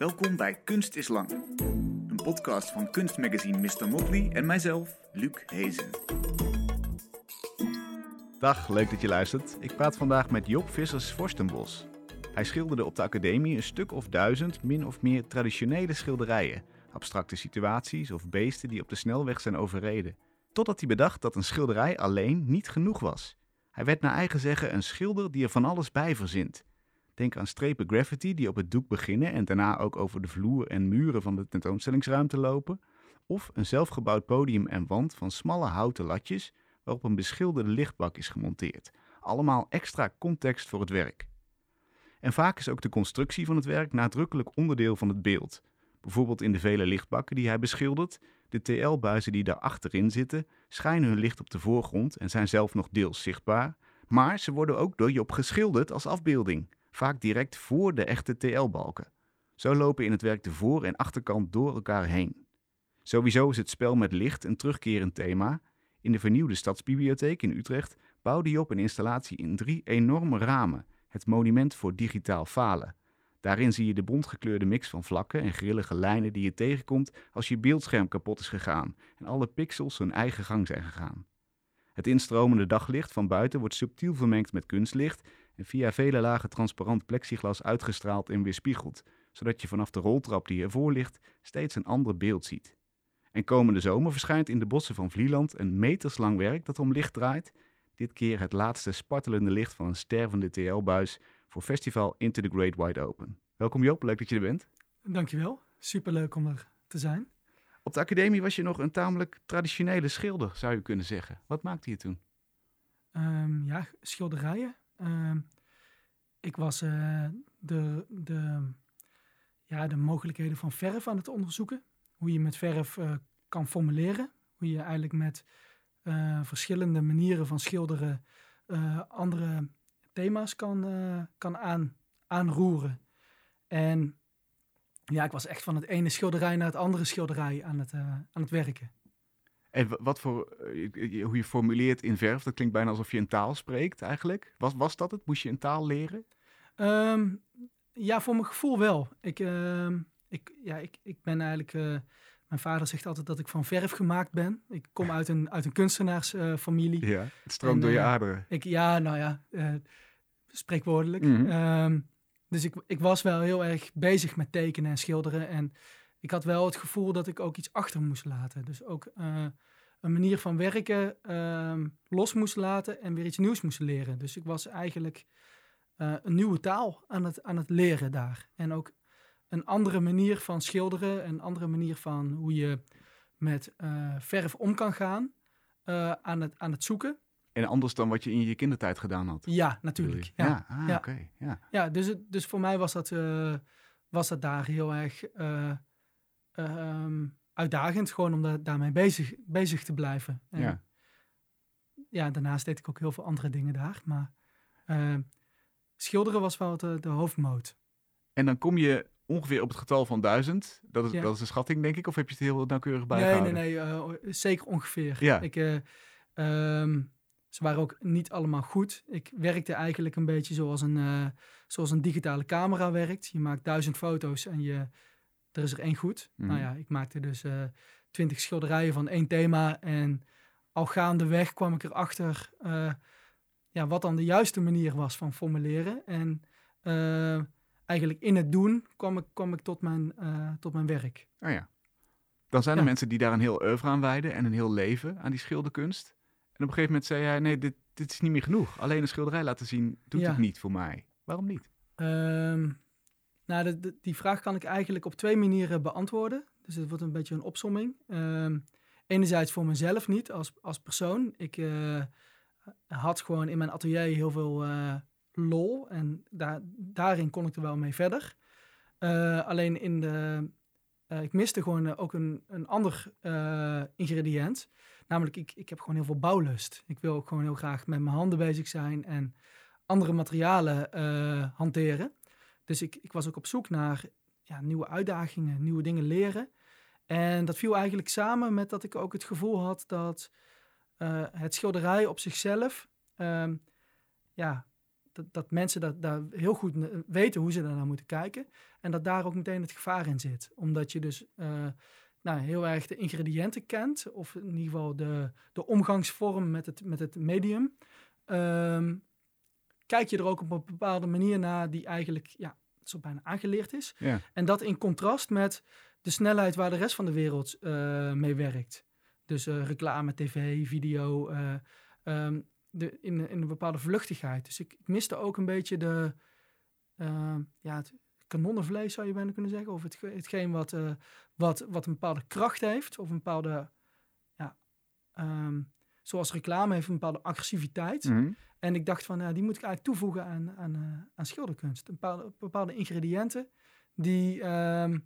Welkom bij Kunst is Lang. Een podcast van kunstmagazine Mr. Motley en mijzelf, Luc Hezen. Dag, leuk dat je luistert. Ik praat vandaag met Job Vissers-Vorstenbos. Hij schilderde op de academie een stuk of duizend min of meer traditionele schilderijen. Abstracte situaties of beesten die op de snelweg zijn overreden. Totdat hij bedacht dat een schilderij alleen niet genoeg was. Hij werd naar eigen zeggen een schilder die er van alles bij verzint. Denk aan strepen graffiti die op het doek beginnen en daarna ook over de vloer en muren van de tentoonstellingsruimte lopen. Of een zelfgebouwd podium en wand van smalle houten latjes waarop een beschilderde lichtbak is gemonteerd. Allemaal extra context voor het werk. En vaak is ook de constructie van het werk nadrukkelijk onderdeel van het beeld. Bijvoorbeeld in de vele lichtbakken die hij beschildert. De TL-buizen die daar achterin zitten, schijnen hun licht op de voorgrond en zijn zelf nog deels zichtbaar. Maar ze worden ook door Job geschilderd als afbeelding vaak direct voor de echte TL-balken. Zo lopen in het werk de voor- en achterkant door elkaar heen. Sowieso is het spel met licht een terugkerend thema. In de vernieuwde Stadsbibliotheek in Utrecht bouwde Job een installatie in drie enorme ramen, het monument voor digitaal falen. Daarin zie je de bontgekleurde mix van vlakken en grillige lijnen die je tegenkomt als je beeldscherm kapot is gegaan en alle pixels hun eigen gang zijn gegaan. Het instromende daglicht van buiten wordt subtiel vermengd met kunstlicht en via vele lagen transparant plexiglas uitgestraald en weerspiegeld, zodat je vanaf de roltrap die ervoor ligt steeds een ander beeld ziet. En komende zomer verschijnt in de bossen van Vlieland een meterslang werk dat om licht draait, dit keer het laatste spartelende licht van een stervende TL-buis voor festival Into the Great Wide Open. Welkom Joop, leuk dat je er bent. Dankjewel, superleuk om er te zijn. Op de academie was je nog een tamelijk traditionele schilder, zou je kunnen zeggen. Wat maakte je toen? Um, ja, schilderijen. Uh, ik was uh, de, de, ja, de mogelijkheden van verf aan het onderzoeken. Hoe je met verf uh, kan formuleren. Hoe je eigenlijk met uh, verschillende manieren van schilderen andere thema's kan, kan aan, aanroeren. En ja, ik was echt van het ene schilderij naar het andere schilderij aan het, aan het werken. En wat voor, eh, hoe je formuleert in verf, dat klinkt bijna alsof je een taal spreekt eigenlijk. Was, was dat het? Moest je een taal leren? Um, ja, voor mijn gevoel wel. Ik, uh, ik, ja, ik, ik ben eigenlijk, uh, mijn vader zegt altijd dat ik van verf gemaakt ben. Ik kom uit een, uit een kunstenaarsfamilie. ja, het stroomt door je eh, aderen. Ik, ja, nou ja, spreekwoordelijk. Mhm. Um, dus ik, ik was wel heel erg bezig met tekenen en schilderen en ik had wel het gevoel dat ik ook iets achter moest laten. Dus ook uh, een manier van werken uh, los moest laten en weer iets nieuws moest leren. Dus ik was eigenlijk uh, een nieuwe taal aan het, aan het leren daar. En ook een andere manier van schilderen, een andere manier van hoe je met uh, verf om kan gaan aan, het, aan het zoeken. En anders dan wat je in je kindertijd gedaan had? Ja, natuurlijk. Ja, ja, ah, ja. oké. Okay. Ja. ja, dus, dus voor mij was dat, was dat daar heel erg um, uitdagend, gewoon om da daarmee bezig, bezig te blijven. En ja. ja, daarnaast deed ik ook heel veel andere dingen daar. Maar uh, schilderen was wel de, de hoofdmoot. En dan kom je ongeveer op het getal van duizend. Dat is, ja. dat is een schatting, denk ik. Of heb je het heel nauwkeurig bijgehouden? Nee, nee, nee. Uh, zeker ongeveer. Ja. Ik, uh, um, ze waren ook niet allemaal goed. Ik werkte eigenlijk een beetje zoals een, uh, zoals een digitale camera werkt. Je maakt duizend foto's en je er is er één goed. Mhm. Nou ja, ik maakte dus uh, twintig schilderijen van één thema. En al gaandeweg kwam ik erachter uh, ja, wat dan de juiste manier was van formuleren. En uh, eigenlijk in het doen kwam ik, kwam ik tot, mijn, tot mijn werk. Oh ja. Dan zijn er Ja. mensen die daar een heel oeuvre aan wijden en een heel leven aan die schilderkunst. En op een gegeven moment zei hij, nee, dit, dit is niet meer genoeg. Alleen een schilderij laten zien doet Ja. het niet voor mij. Waarom niet? Ehm, nou, de, die vraag kan ik eigenlijk op twee manieren beantwoorden. Dus het wordt een beetje een opsomming. Ehm, enerzijds voor mezelf niet als, als persoon. Ik eh, had gewoon in mijn atelier heel veel eh, lol en daar, daarin kon ik er wel mee verder. Eh, alleen in de, ik miste gewoon ook een, een ander ingrediënt. Namelijk, ik, ik heb gewoon heel veel bouwlust. Ik wil ook gewoon heel graag met mijn handen bezig zijn en andere materialen hanteren. Dus ik, ik was ook op zoek naar ja, nieuwe uitdagingen, nieuwe dingen leren. En dat viel eigenlijk samen met dat ik ook het gevoel had dat eh, het schilderij op zichzelf, ehm, ja, dat, dat mensen dat, daar heel goed weten hoe ze daarnaar moeten kijken. En dat daar ook meteen het gevaar in zit. Omdat je dus eh, nou, heel erg de ingrediënten kent. Of in ieder geval de, de omgangsvorm met het, met het medium. Ehm, kijk je er ook op een bepaalde manier naar die eigenlijk ja, zo bijna aangeleerd is. Ja. En dat in contrast met de snelheid waar de rest van de wereld eh, mee werkt. Dus eh, reclame, tv, video, eh, ehm, de, in, in een bepaalde vluchtigheid. Dus ik, ik miste ook een beetje de, eh, ja, het kanonnenvlees zou je bijna kunnen zeggen. Of het, hetgeen wat, wat, wat een bepaalde kracht heeft. Of een bepaalde, ja, ehm, zoals reclame heeft een bepaalde agressiviteit. Mhm. En ik dacht van, ja, die moet ik eigenlijk toevoegen aan, aan, eh, aan schilderkunst. Een bepaalde, bepaalde ingrediënten die, ehm,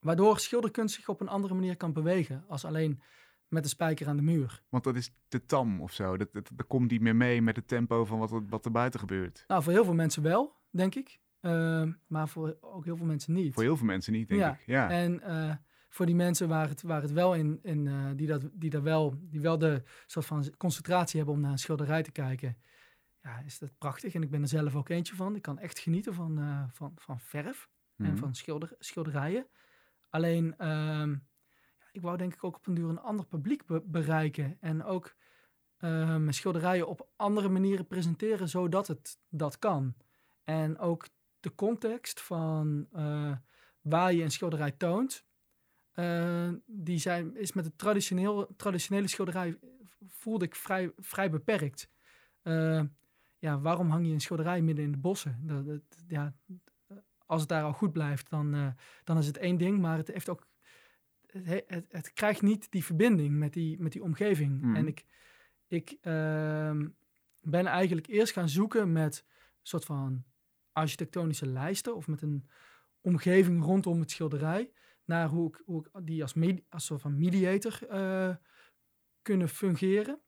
waardoor schilderkunst zich op een andere manier kan bewegen. Als alleen met een spijker aan de muur. Want dat is te tam of zo. Dat, dat, dat komt niet meer mee met het tempo van wat, er- wat er buiten gebeurt. Nou, voor heel veel mensen wel, denk ik. Ehm, maar voor ook heel veel mensen niet. Voor heel veel mensen niet, denk Ja. ik. Ja. En eh, voor die mensen waar het, waar het wel in, in eh, die, dat, die, daar wel, die wel de soort van concentratie hebben om naar een schilderij te kijken, ja, is dat prachtig. En ik ben er zelf ook eentje van. Ik kan echt genieten van, eh, van, van verf Mhm. en van schilder, schilderijen. Alleen, ehm, ja, ik wou denk ik ook op een duur een ander publiek be- bereiken. En ook eh, mijn schilderijen op andere manieren presenteren, zodat het dat kan. En ook de context van waar je een schilderij toont, eh, die zijn, is met traditioneel, traditionele schilderij voelde ik vrij, vrij beperkt. Eh, ja, waarom hang je een schilderij midden in de bossen? Dat, dat- ja, als het daar al goed blijft, dan, eh, dan is het één ding. Maar het heeft ook. Het, he- het, het krijgt niet die verbinding met die, met die omgeving. Mhm. En ik, ik ehm, ben eigenlijk eerst gaan zoeken met een soort van architectonische lijsten of met een omgeving rondom het schilderij. Naar hoe ik, hoe ik die als, medi- als soort van mediator eh, kunnen fungeren.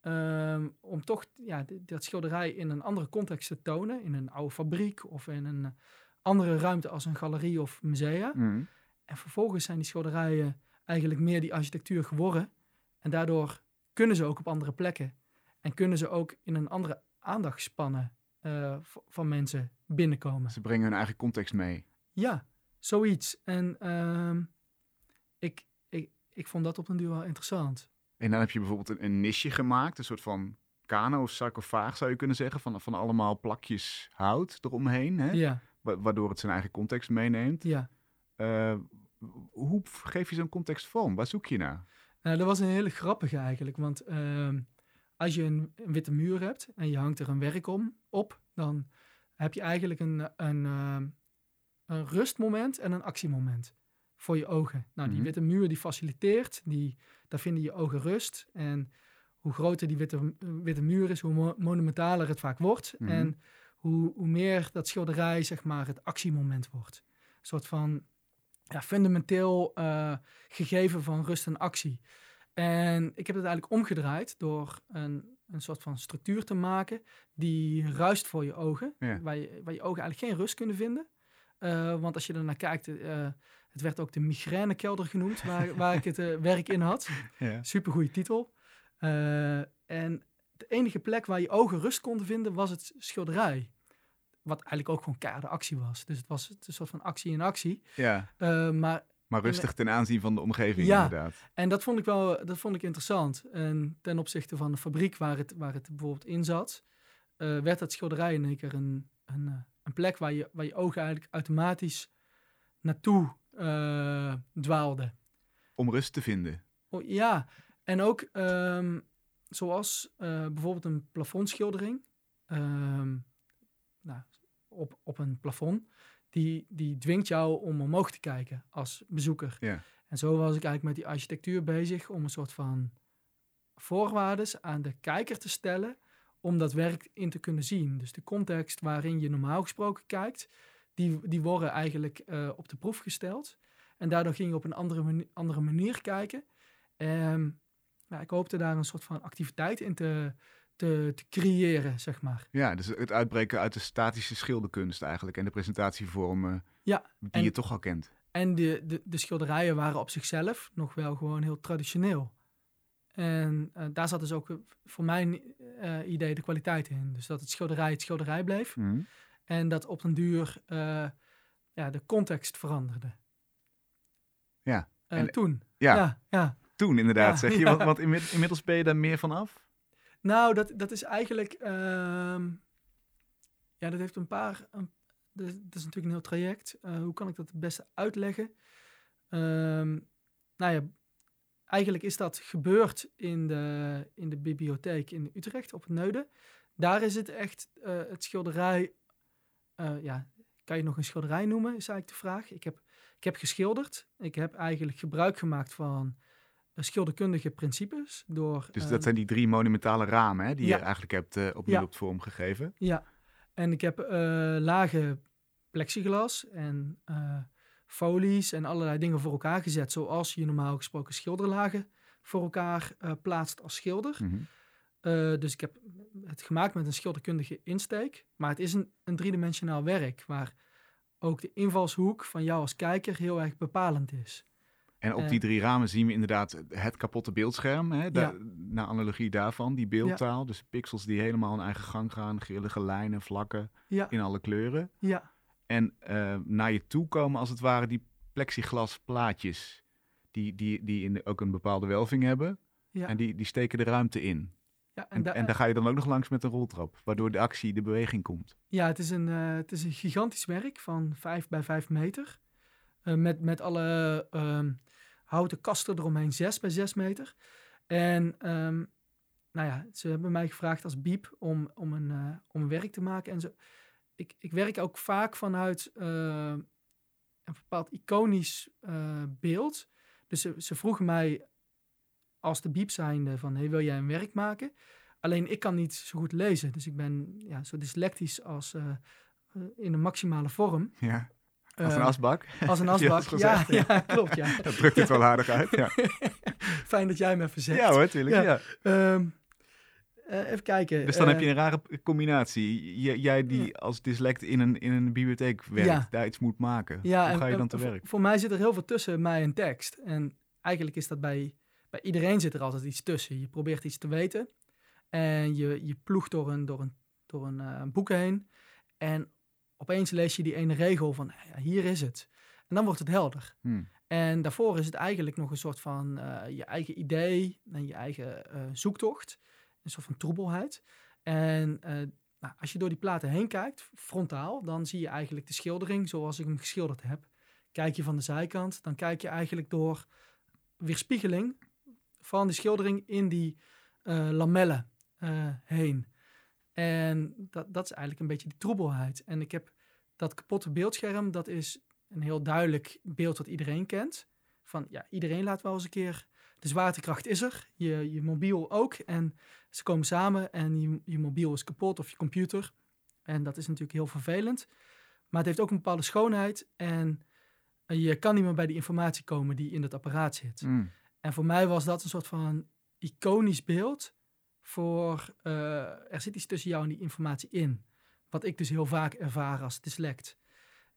Ehm, om toch ja, dat schilderij in een andere context te tonen. In een oude fabriek of in een andere ruimte als een galerie of musea. Mhm. En vervolgens zijn die schilderijen eigenlijk meer die architectuur geworden. En daardoor kunnen ze ook op andere plekken. En kunnen ze ook in een andere aandachtspannen eh, van mensen binnenkomen. Ze brengen hun eigen context mee. Ja, zoiets. En ehm, ik, ik, ik vond dat op een duur wel interessant. En dan heb je bijvoorbeeld een, een nisje gemaakt, een soort van kano of sarcofaag zou je kunnen zeggen, van, van allemaal plakjes hout eromheen, hè? Ja, Wa- waardoor het zijn eigen context meeneemt. ja. Eh, hoe geef je zo'n context vorm? Waar zoek je naar? Nou, dat was een hele grappige eigenlijk. Want ehm, als je een, een witte muur hebt en je hangt er een werk om, op, dan heb je eigenlijk een, een, ehm, een rustmoment en een actiemoment voor je ogen. Nou, die Mhm. witte muur die faciliteert, die, daar vinden je ogen rust. En hoe groter die witte, witte muur is, hoe mo- monumentaler het vaak wordt. Mhm. En hoe, hoe meer dat schilderij, zeg maar, het actiemoment wordt. Een soort van ja, fundamenteel eh, gegeven van rust en actie. En ik heb het eigenlijk omgedraaid door een, een soort van structuur te maken die ruist voor je ogen. Ja. Waar, je, waar je ogen eigenlijk geen rust kunnen vinden. Eh, want als je er naar kijkt, eh, het werd ook de migrainekelder genoemd, waar, waar ik het eh, werk in had. Ja. Super goede titel. En de enige plek waar je ogen rust konden vinden was het schilderij. Wat eigenlijk ook gewoon keiharde actie was. Dus het was een soort van actie in actie. ja, maar, maar rustig ten aanzien van de omgeving Ja. inderdaad. en dat vond ik wel dat vond ik interessant. En ten opzichte van de fabriek waar het, waar het bijvoorbeeld in zat, werd dat schilderij in één keer een, een, een plek waar je, waar je ogen eigenlijk automatisch naartoe eh, dwaalden. Om rust te vinden. Oh, ja, en ook ehm, zoals eh, bijvoorbeeld een plafondschildering ehm, nou, op, op een plafond, die, die dwingt jou om omhoog te kijken als bezoeker. Ja. En zo was ik eigenlijk met die architectuur bezig om een soort van voorwaarden aan de kijker te stellen om dat werk in te kunnen zien. Dus de context waarin je normaal gesproken kijkt, die, die worden eigenlijk eh, op de proef gesteld. En daardoor ging je op een andere, mani- andere manier kijken. En ja, ik hoopte daar een soort van activiteit in te, te, te creëren, zeg maar. Ja, dus het uitbreken uit de statische schilderkunst eigenlijk en de presentatievormen Ja, die en- je toch al kent. En de, de, de schilderijen waren op zichzelf nog wel gewoon heel traditioneel. En eh, daar zat dus ook eh, voor mijn eh, idee de kwaliteit in. Dus dat het schilderij het schilderij bleef. Mhm. En dat op den duur ja, de context veranderde. Ja, en- toen. Ja, ja, ja. toen inderdaad, Ja, zeg je. Want, want inmid- inmiddels ben je daar meer van af? Nou, dat, dat is eigenlijk. ehm, ja, dat heeft een paar. Een, dat, is natuurlijk een heel traject. Hoe kan ik dat het beste uitleggen? Ehm, nou ja, eigenlijk is dat gebeurd in de, in de bibliotheek in Utrecht op het Neude. Daar is het echt eh, het schilderij. eh, ja, kan je het nog een schilderij noemen? Is eigenlijk de vraag. Ik heb, ik heb geschilderd. Ik heb eigenlijk gebruik gemaakt van eh, schilderkundige principes. Door, Dus dat zijn die drie monumentale ramen hè, die Ja. je eigenlijk hebt opnieuw Ja. op vorm gegeven. Ja, en ik heb eh, lage plexiglas en folies en allerlei dingen voor elkaar gezet, zoals je normaal gesproken schilderlagen voor elkaar eh, plaatst als schilder. Mhm. Eh, dus ik heb het gemaakt met een schilderkundige insteek, maar het is een, een driedimensionaal werk waar ook de invalshoek van jou als kijker heel erg bepalend is. En op Eh. die drie ramen zien we inderdaad het kapotte beeldscherm. Hè, Naar analogie daarvan, die beeldtaal. Dus pixels die helemaal een eigen gang gaan. Grillige lijnen, vlakken Ja, in alle kleuren. ja, En eh, naar je toe komen als het ware die plexiglas plaatjes. Die, die, die in de- ook een bepaalde welving hebben. ja. En die, die steken de ruimte in. ja, En, da- en daar ga je dan ook nog langs met een roltrap. Waardoor de actie, de beweging komt. Ja, het is een, eh, het is een gigantisch werk van 5 bij 5 meter. Eh, met, met alle ehm, houten kasten eromheen 6 bij 6 meter. En ehm, nou ja, ze hebben mij gevraagd als biep om, om, een, om een werk te maken. En zo. Ik, ik werk ook vaak vanuit eh, een bepaald iconisch eh, beeld. Dus ze, ze vroegen mij als de biep zijnde van, hey, wil jij een werk maken? Alleen ik kan niet zo goed lezen. Dus ik ben ja, zo dyslectisch als eh, in de maximale vorm. Ja, als een Eh, asbak. Als een asbak. Ja, klopt. Ja. Dat drukt het wel aardig uit. Ja, Fijn dat jij hem even zegt. ja hoor, tuurlijk. Ja. Ja. Eh, even kijken. Dus dan heb eh, je een rare combinatie. J- jij die als dyslect in een, in een bibliotheek werkt, Ja. daar iets moet maken. Ja, Hoe ga je dan te werk? Voor mij zit er heel veel tussen mij en tekst. En eigenlijk is dat bij, bij iedereen zit er altijd iets tussen. Je probeert iets te weten. En je, je ploegt door een, door een, door een eh, boek heen. En opeens lees je die ene regel van, ja, hier is het. En dan wordt het helder. Hm. En daarvoor is het eigenlijk nog een soort van eh, je eigen idee en je eigen eh, zoektocht. Een soort van troebelheid. En eh, nou, als je door die platen heen kijkt, frontaal, dan zie je eigenlijk de schildering zoals ik hem geschilderd heb. Kijk je van de zijkant, dan kijk je eigenlijk door weerspiegeling van die schildering in die eh, lamellen eh, heen. En dat, dat is eigenlijk een beetje die troebelheid. En ik heb dat kapotte beeldscherm, dat is een heel duidelijk beeld wat iedereen kent. Van ja, iedereen laat wel eens een keer. De zwaartekracht is er, je, je mobiel ook. En ze komen samen en je, je mobiel is kapot of je computer. En dat is natuurlijk heel vervelend. Maar het heeft ook een bepaalde schoonheid. En je kan niet meer bij die informatie komen die in dat apparaat zit. Hm. En voor mij was dat een soort van iconisch beeld voor eh, er zit iets tussen jou en die informatie in. Wat ik dus heel vaak ervaar als dyslect.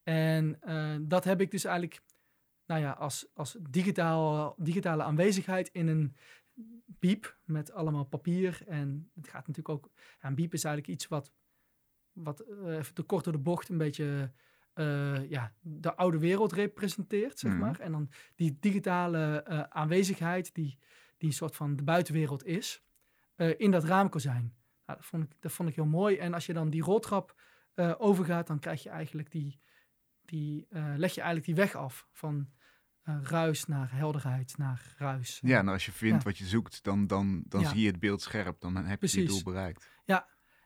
En eh, dat heb ik dus eigenlijk nou ja, als, als digitaal, digitale aanwezigheid in een biep met allemaal papier. En het gaat natuurlijk ook... Ja, een biep is eigenlijk iets wat, wat eh, even te kort door de bocht een beetje... eh, ja, de oude wereld representeert, zeg Mhm. maar. En dan die digitale eh, aanwezigheid, die, die een soort van de buitenwereld is, in dat raamkozijn. Nou, dat, vond ik, dat vond ik heel mooi. En als je dan die roltrap overgaat, dan krijg je eigenlijk die, die eh, leg je eigenlijk die weg af van eh, ruis naar helderheid, naar ruis. Ja, nou als je vindt Ja. wat je zoekt, dan, dan, dan Ja. zie je het beeld scherp. Dan heb je je doel bereikt.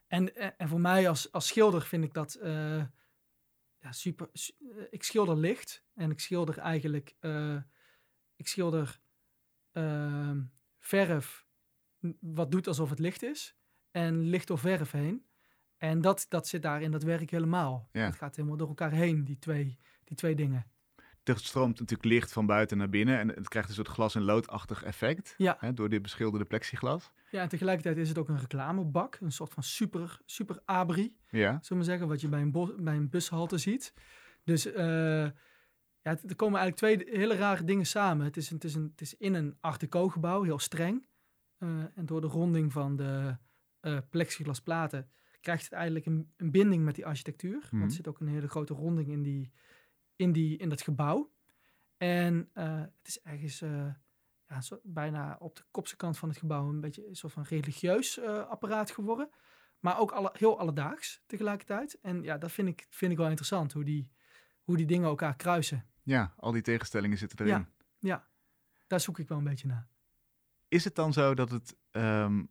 En, en, en voor mij als, als schilder vind ik dat eh, ja, super. su- eh, ik schilder licht en ik schilder eigenlijk. eh, ik schilder ehm, verf wat doet alsof het licht is. En licht door verf heen. En dat, dat zit daar in dat werk helemaal. Ja. Het gaat helemaal door elkaar heen, die twee, die twee dingen. Er stroomt natuurlijk licht van buiten naar binnen. En het krijgt een soort glas- en loodachtig effect. Ja. Hè, door dit beschilderde plexiglas. Ja, en tegelijkertijd is het ook een reclamebak. Een soort van super, super abri. Ja. zullen we maar zeggen, wat je bij een, bij een bushalte ziet. Dus eh, ja, er komen eigenlijk twee hele rare dingen samen. Het is, een- het is, een, het is in een art deco gebouw, heel streng. eh, en door de ronding van de eh plexiglasplaten krijgt het eigenlijk een, een binding met die architectuur. Mhm. Want er zit ook een hele grote ronding in, die, in, die, in dat gebouw. En eh, het is ergens eh, ja, zo, bijna op de kopse kant van het gebouw een beetje een soort van religieus eh, apparaat geworden. Maar ook alle, heel alledaags tegelijkertijd. En ja, dat vind ik, vind ik wel interessant, hoe die, hoe die dingen elkaar kruisen. Ja, al die tegenstellingen zitten erin. Ja. Ja, daar zoek ik wel een beetje naar. Is het dan zo dat het ehm,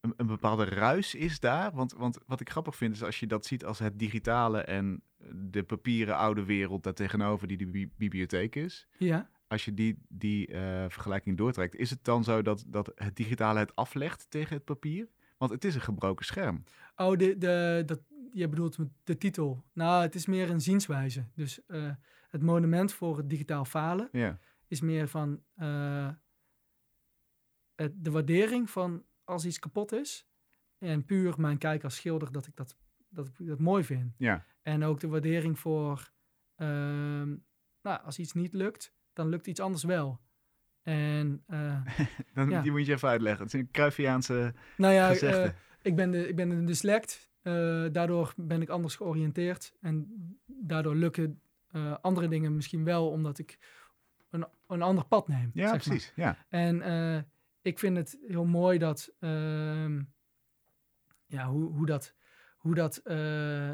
een, een bepaalde ruis is daar? Want, want wat ik grappig vind is als je dat ziet als het digitale en de papieren oude wereld daartegenover die de bi- bibliotheek is. Ja, Als je die, die eh, vergelijking doortrekt, is het dan zo dat, dat het digitale het aflegt tegen het papier? Want het is een gebroken scherm. Oh, de, de, dat, je bedoelt de titel. Nou, het is meer een zienswijze. Dus eh, het monument voor het digitaal falen Ja, is meer van eh, het- de waardering van als iets kapot is. En puur mijn kijk als schilder dat ik dat, dat, ik dat mooi vind. ja, En ook de waardering voor, ehm, nou, als iets niet lukt, dan lukt iets anders wel. En eh, dan, Ja. die moet je even uitleggen. Het is een Cruyffiaanse nou ja, gezegde. eh, ik, ben de, ik ben een dyslect. eh, daardoor ben ik anders georiënteerd. En daardoor lukken andere dingen misschien wel, omdat ik een, een ander pad neem. ja, maar. precies. Ja. En eh, ik vind het heel mooi dat, ehm, ja, hoe, hoe dat, hoe dat, eh,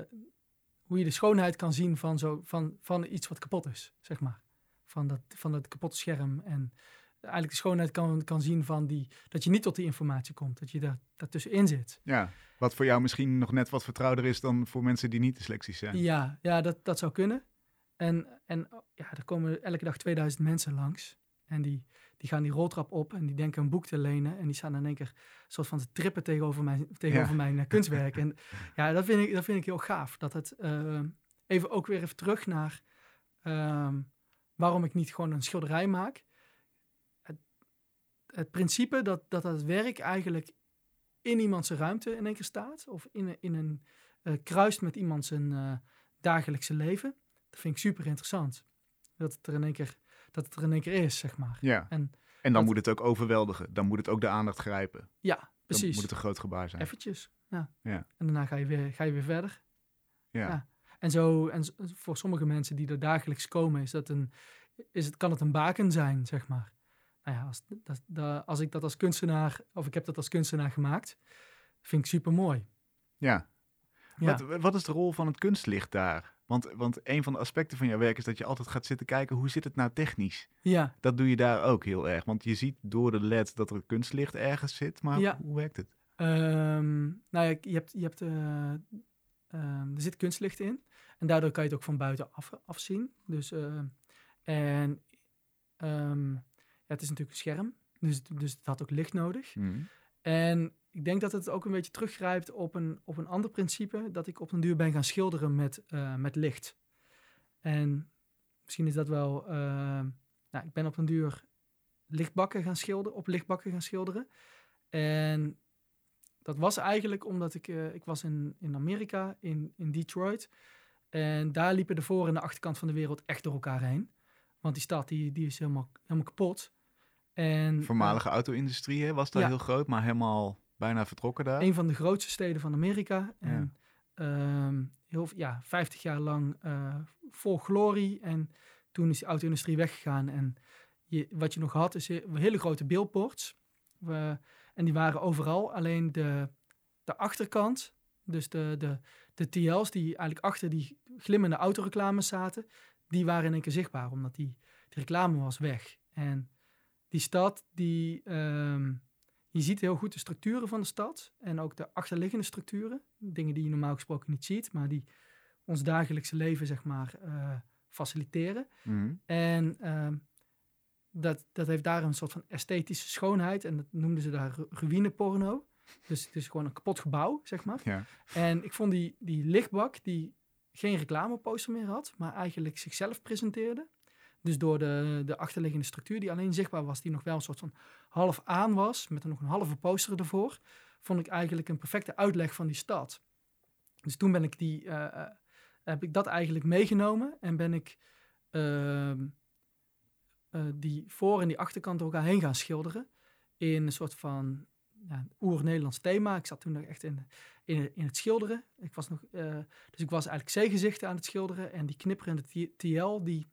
hoe je de schoonheid kan zien van, zo, van, van iets wat kapot is, zeg maar. Van dat, van dat kapotte scherm. En eigenlijk de schoonheid kan, kan zien van die, dat je niet tot die informatie komt, dat je daar, daartussenin zit. ja, wat voor jou misschien nog net wat vertrouwder is dan voor mensen die niet dyslexisch zijn. Ja, ja dat, dat zou kunnen. En, en ja, er komen elke dag 2000 mensen langs. En die, die gaan die roltrap op en die denken een boek te lenen. En die staan in één keer een soort van te trippen tegenover mijn, tegenover Ja. mijn eh, kunstwerk. En ja, dat vind ik, dat vind ik heel gaaf. Dat het eh, even ook weer even terug naar ehm, waarom ik niet gewoon een schilderij maak. Het, het principe dat, dat het werk eigenlijk in iemands ruimte in één keer staat. Of in, een- in een eh, kruist met iemand zijn eh, dagelijkse leven. Dat vind ik super interessant. Dat het er in één keer, dat het er in één keer is, zeg maar. Ja. En En dan dat- moet het ook overweldigen. Dan moet het ook de aandacht grijpen. ja, Dan precies. moet het een groot gebaar zijn. Eventjes, ja. Ja. En daarna ga je weer, ga je weer verder. Ja. ja. En, zo, en voor sommige mensen die er dagelijks komen, is dat een, is het, kan het een baken zijn, zeg maar. Nou ja, als, dat, dat- als ik dat als kunstenaar, of ik heb dat als kunstenaar gemaakt, vind ik super mooi. ja. Ja. Wat, wat is de rol van het kunstlicht daar? Want, want een van de aspecten van jouw werk is dat je altijd gaat zitten kijken hoe zit het nou technisch. ja, Dat doe je daar ook heel erg. Want je ziet door de led dat er kunstlicht ergens zit. Maar Ja. hoe werkt het? Ehm, nou ja, je hebt, je hebt, eh, ehm, er zit kunstlicht in. En daardoor kan je het ook van buiten af, afzien. Dus, eh, en ehm, ja, het is natuurlijk een scherm. Dus, het- dus het had ook licht nodig. Mhm. En ik denk dat het ook een beetje teruggrijpt op een, op een ander principe. Dat ik op een duur ben gaan schilderen met, eh, met licht. En misschien is dat wel... eh, nou, ik ben op een duur lichtbakken gaan schilderen, op lichtbakken gaan schilderen. En dat was eigenlijk omdat ik... eh, ik was in, in Amerika, in, in Detroit. En daar liepen de voor- en de achterkant van de wereld echt door elkaar heen. Want die stad die, die is helemaal, helemaal kapot. En, Voormalige auto-industrie was daar ja. heel groot, maar helemaal bijna vertrokken daar. een van de grootste steden van Amerika. En ehm, heel, ja, 50 jaar lang eh, vol glorie. En toen is de auto-industrie weggegaan. En je, wat je nog had, is he- hele grote billboards. We- en die waren overal. Alleen de, de achterkant, dus de, de, de TL's die eigenlijk achter die glimmende autoreclames zaten, die waren in één keer zichtbaar, omdat die, die reclame was weg. En die stad, die, ehm, je ziet heel goed de structuren van de stad en ook de achterliggende structuren. Dingen die je normaal gesproken niet ziet, maar die ons dagelijkse leven, zeg maar, eh, faciliteren. Mhm. En ehm, dat, dat heeft daar een soort van esthetische schoonheid. En dat noemden ze daar ru- ruïneporno. Dus het is gewoon een kapot gebouw, zeg maar. Ja. En ik vond die, die lichtbak, die geen reclameposter meer had, maar eigenlijk zichzelf presenteerde. Dus door de, de achterliggende structuur die alleen zichtbaar was, die nog wel een soort van half aan was, met er nog een halve poster ervoor, vond ik eigenlijk een perfecte uitleg van die stad. Dus toen ben ik die, eh, eh, heb ik dat eigenlijk meegenomen en ben ik ehm, eh, die voor- en die achterkant door elkaar heen gaan schilderen in een soort van ja, oer-Nederlands thema. Ik zat toen nog echt in, in, in het schilderen. Ik was nog, dus ik was eigenlijk zeegezichten aan het schilderen. En die knipperende TL, die,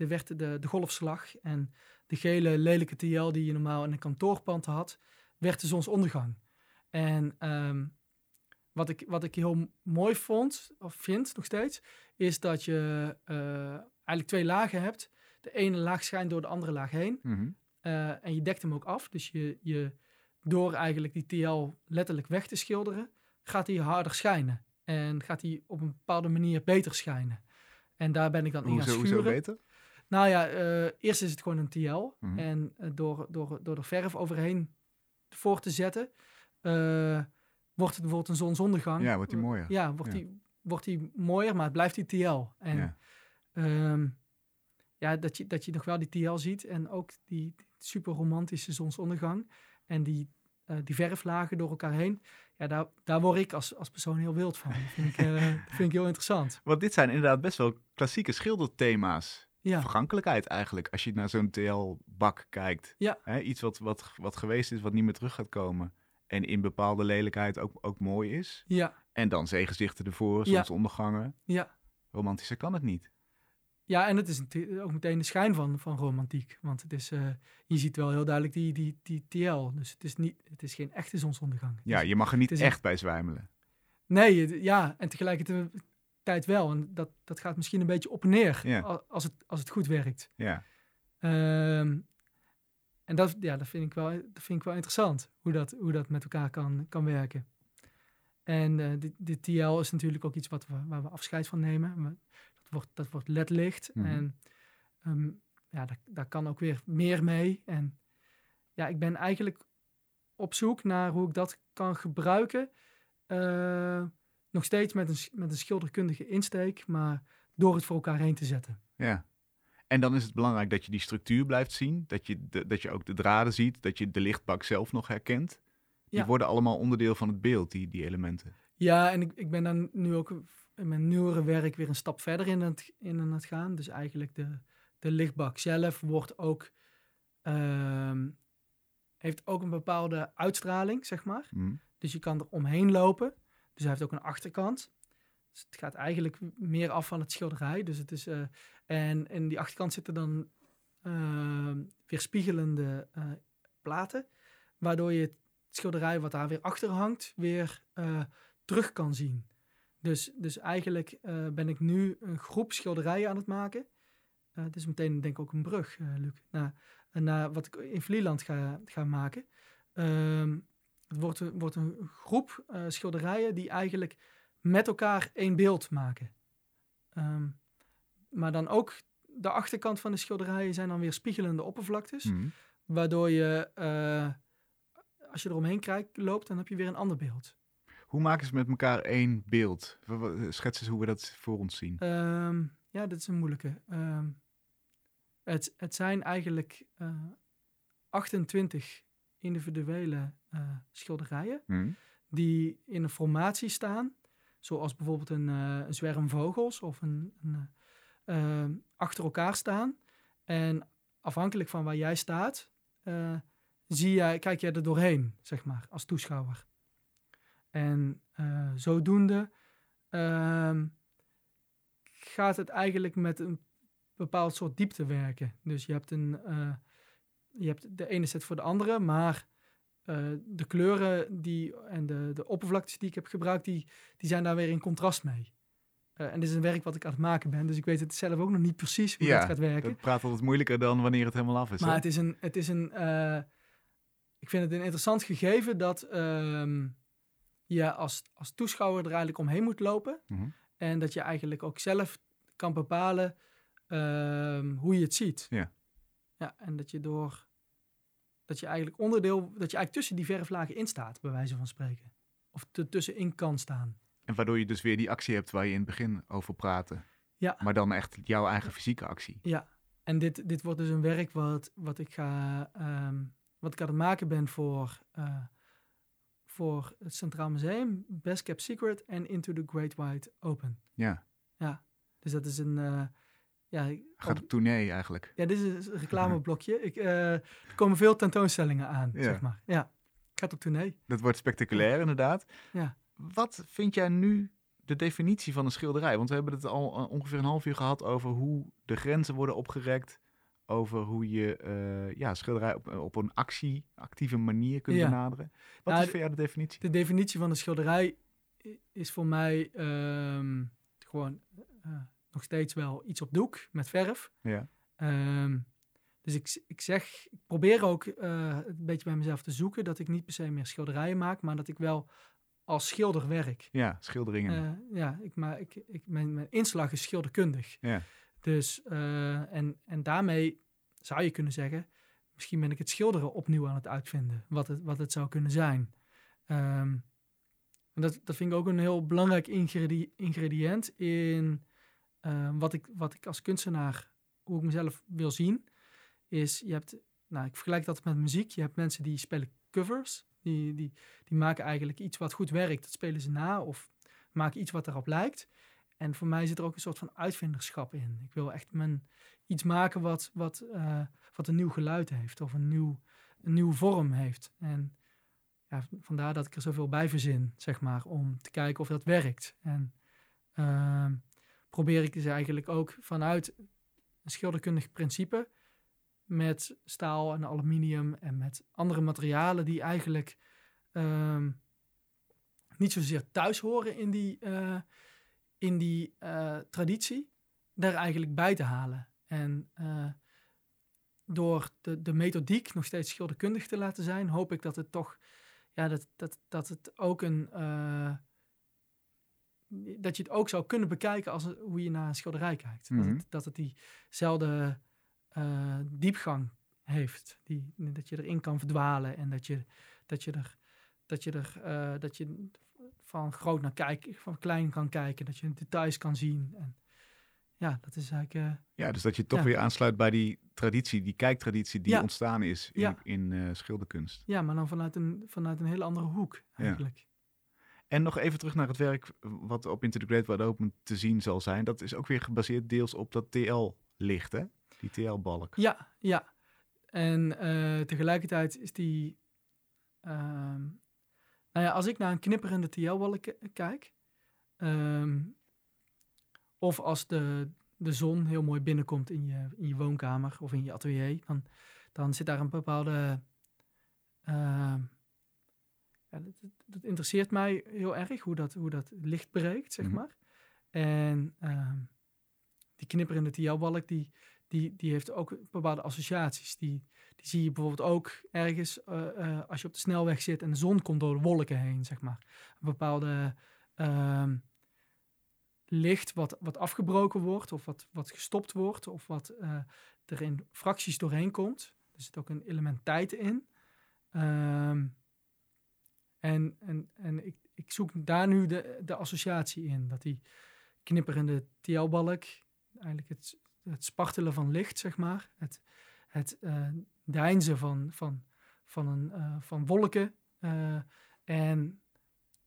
die werd de, de golfslag. En de gele lelijke TL die je normaal in een kantoorpand had, werd de zonsondergang. En ehm, wat, ik, wat ik heel mooi vond, of vind nog steeds, is dat je eh, eigenlijk twee lagen hebt. De ene laag schijnt door de andere laag heen. Mhm. Eh, en je dekt hem ook af. Dus je, je, door eigenlijk die TL letterlijk weg te schilderen, gaat hij harder schijnen. En gaat hij op een bepaalde manier beter schijnen. En daar ben ik dan in gaan Hoezo, hoezo schuren. beter? Nou ja, eh, eerst is het gewoon een TL. Mhm. En eh, door, door, door er verf overheen voor te zetten, eh, wordt het bijvoorbeeld een zonsondergang. Ja, wordt die mooier. Ja, wordt, Ja. Die, wordt die mooier, maar het blijft die TL. En Ja. Ehm, ja, dat je, dat je nog wel die TL ziet en ook die super romantische zonsondergang en die, die verflagen door elkaar heen. Ja, daar, daar word ik als, als persoon heel wild van. Dat vind ik, dat vind ik heel interessant. Want dit zijn inderdaad best wel klassieke schilderthema's. Ja, Vergankelijkheid eigenlijk, als je naar zo'n TL-bak kijkt. Ja. Hè, iets wat, wat, wat geweest is, wat niet meer terug gaat komen. En in bepaalde lelijkheid ook, ook mooi is. ja, En dan zeegezichten ervoor, Ja. zonsondergangen. ja. Romantischer kan het niet. Ja, en het is ook meteen de schijn van, van romantiek. Want het is, eh, je ziet wel heel duidelijk die, die, die TL. Dus het is, niet, het is geen echte zonsondergang. Ja, je mag er niet een- echt bij zwijmelen. Nee, ja, en tegelijkertijd wel. En dat, dat gaat misschien een beetje op en neer als, het, als het goed werkt. Ja. Ehm, en dat, ja, dat, vind ik wel, dat vind ik wel interessant, hoe dat, hoe dat met elkaar kan, kan werken. En eh de, de TL is natuurlijk ook iets wat we, waar we afscheid van nemen. Dat wordt, dat wordt ledlicht. Mhm. En ehm, ja, daar, daar kan ook weer meer mee. En ja, ik ben eigenlijk op zoek naar hoe ik dat kan gebruiken. eh, nog steeds met een, met een schilderkundige insteek, maar door het voor elkaar heen te zetten. ja. En dan is het belangrijk dat je die structuur blijft zien. Dat je, de, dat je ook de draden ziet. Dat je de lichtbak zelf nog herkent. Die Ja. worden allemaal onderdeel van het beeld, die, die elementen. Ja, en ik, ik ben dan nu ook in mijn nieuwere werk weer een stap verder in het, in aan het gaan. Dus eigenlijk de, de lichtbak zelf wordt ook, ehm, heeft ook een bepaalde uitstraling, zeg maar. Hm. Dus je kan er omheen lopen. Dus hij heeft ook een achterkant. Dus het gaat eigenlijk meer af van het schilderij. Dus het is, eh, en in die achterkant zitten dan ehm weerspiegelende eh, platen. Waardoor je het schilderij wat daar weer achter hangt, weer eh, terug kan zien. Dus, dus eigenlijk ben ik nu een groep schilderijen aan het maken. Het is meteen denk ik ook een brug, Luc, naar, naar wat ik in Vlieland ga, ga maken. Ehm, het wordt, een- wordt een groep eh, schilderijen die eigenlijk met elkaar één beeld maken. Ehm, maar dan ook de achterkant van de schilderijen zijn dan weer spiegelende oppervlaktes. Hm. Waardoor je, eh, als je eromheen kijkt, loopt, dan heb je weer een ander beeld. Hoe maken ze met elkaar één beeld? Schets eens hoe we dat voor ons zien. Ehm, ja, dat is een moeilijke. Ehm, het, het zijn eigenlijk eh 28 individuele eh, schilderijen Hm. die in een formatie staan. Zoals bijvoorbeeld een, een zwerm vogels of een, een, eh, eh, achter elkaar staan. En afhankelijk van waar jij staat, zie jij, kijk jij er doorheen, zeg maar, als toeschouwer. En zodoende ehm, gaat het eigenlijk met een bepaald soort diepte werken. Dus je hebt, een, je hebt de ene set voor de andere, maar eh, de kleuren die, en de, de oppervlaktes die ik heb gebruikt, die, die zijn daar weer in contrast mee. Eh, en dit is een werk wat ik aan het maken ben, dus ik weet het zelf ook nog niet precies hoe Ja, dat gaat werken. Dat praat altijd moeilijker dan wanneer het helemaal af is. Maar hè? het is een, het is een eh, ik vind het een interessant gegeven dat ehm, je als, als toeschouwer er eigenlijk omheen moet lopen. Mhm. En dat je eigenlijk ook zelf kan bepalen ehm, hoe je het ziet. Ja. Ja, en dat je door, dat je eigenlijk onderdeel, dat je eigenlijk tussen die verflagen in staat, bij wijze van spreken. Of er tussenin kan staan. En waardoor je dus weer die actie hebt waar je in het begin over praatte. Ja. Maar dan echt jouw eigen fysieke actie. Ja, en dit, dit wordt dus een werk wat, wat ik ga, ehm, wat ik aan het maken ben voor, eh, voor het Centraal Museum, Best Kept Secret en Into the Great Wide Open. Ja, Dus dat is een, eh, ja, gaat op tournee eigenlijk. ja, dit is een reclameblokje. Ik, eh, er komen veel tentoonstellingen aan, Ja. zeg maar. Ja. Gaat op tournee. Dat wordt spectaculair, inderdaad. Ja. Wat vind jij nu de definitie van een schilderij? Want we hebben het al eh, ongeveer een half uur gehad over hoe de grenzen worden opgerekt. Over hoe je eh, ja, schilderij op, op een actie, actieve manier kunt Ja. benaderen. Wat Nou, is voor jou de definitie? De definitie van een schilderij is voor mij ehm, gewoon nog steeds wel iets op doek met verf. Ja. Ehm, dus ik, ik zeg, ik probeer ook eh, een beetje bij mezelf te zoeken dat ik niet per se meer schilderijen maak, maar dat ik wel als schilder werk. ja, schilderingen. Eh, ja, ik, maar ik, ik, mijn, mijn inslag is schilderkundig. Ja. Dus, eh, en, en daarmee zou je kunnen zeggen, misschien ben ik het schilderen opnieuw aan het uitvinden, wat het, wat het zou kunnen zijn. Ehm, en dat, dat vind ik ook een heel belangrijk ingredi- ingrediënt in eh, wat, ik, wat ik als kunstenaar, hoe ik mezelf wil zien, is je hebt, nou ik vergelijk dat met muziek, je hebt mensen die spelen covers, die, die, die maken eigenlijk iets wat goed werkt, dat spelen ze na of maken iets wat erop lijkt. En voor mij zit er ook een soort van uitvinderschap in. Ik wil echt mijn, iets maken wat, wat, eh, wat een nieuw geluid heeft of een, nieuw, een nieuwe vorm heeft. En ja, vandaar dat ik er zoveel bij verzin, zeg maar, om te kijken of dat werkt. En ehm, probeer ik dus eigenlijk ook vanuit een schilderkundig principe met staal en aluminium en met andere materialen die eigenlijk ehm, niet zozeer thuis horen in die, eh, in die eh, traditie, daar eigenlijk bij te halen. En eh, door de, de methodiek nog steeds schilderkundig te laten zijn, hoop ik dat het toch, ja, dat, dat, dat het ook een, dat je het ook zou kunnen bekijken als hoe je naar een schilderij kijkt. dat, Mhm. het, dat het diezelfde eh, diepgang heeft, die, dat je erin kan verdwalen en dat je, dat je er, dat je er, eh, dat je van groot naar kijken, van klein kan kijken, dat je details kan zien. En ja, dat is eigenlijk. eh, Ja, dus dat je toch Ja. weer aansluit bij die traditie, die kijktraditie die Ja. ontstaan is in, Ja. in schilderkunst. ja, maar dan vanuit een, vanuit een hele andere hoek eigenlijk. En nog even terug naar het werk wat op Into the Great Wide Open te zien zal zijn. Dat is ook weer gebaseerd deels op dat TL-licht, hè? Die TL-balk. Ja, ja. En eh, tegelijkertijd is die. ehm, nou ja, als ik naar een knipperende TL-balk kijk. ehm, of als de, de zon heel mooi binnenkomt in je, in je woonkamer of in je atelier. Dan, dan zit daar een bepaalde. ehm, ja, dat, dat- interesseert mij heel erg, hoe dat, hoe dat licht breekt, zeg Mhm. maar. En ehm, die knipperende TL-balk, die, die, die heeft ook bepaalde associaties. Die, die zie je bijvoorbeeld ook ergens eh, eh, als je op de snelweg zit en de zon komt door de wolken heen, zeg maar. Een bepaalde ehm, licht wat, wat afgebroken wordt of wat, wat gestopt wordt of wat eh, er in fracties doorheen komt. Er zit ook een element tijd in. Ehm, en en, en ik, ik zoek daar nu de, de associatie in. Dat die knipperende TL-balk, eigenlijk het, het spartelen van licht, zeg maar. Het, het eh deinzen van, van, van, een, eh, van wolken. eh, en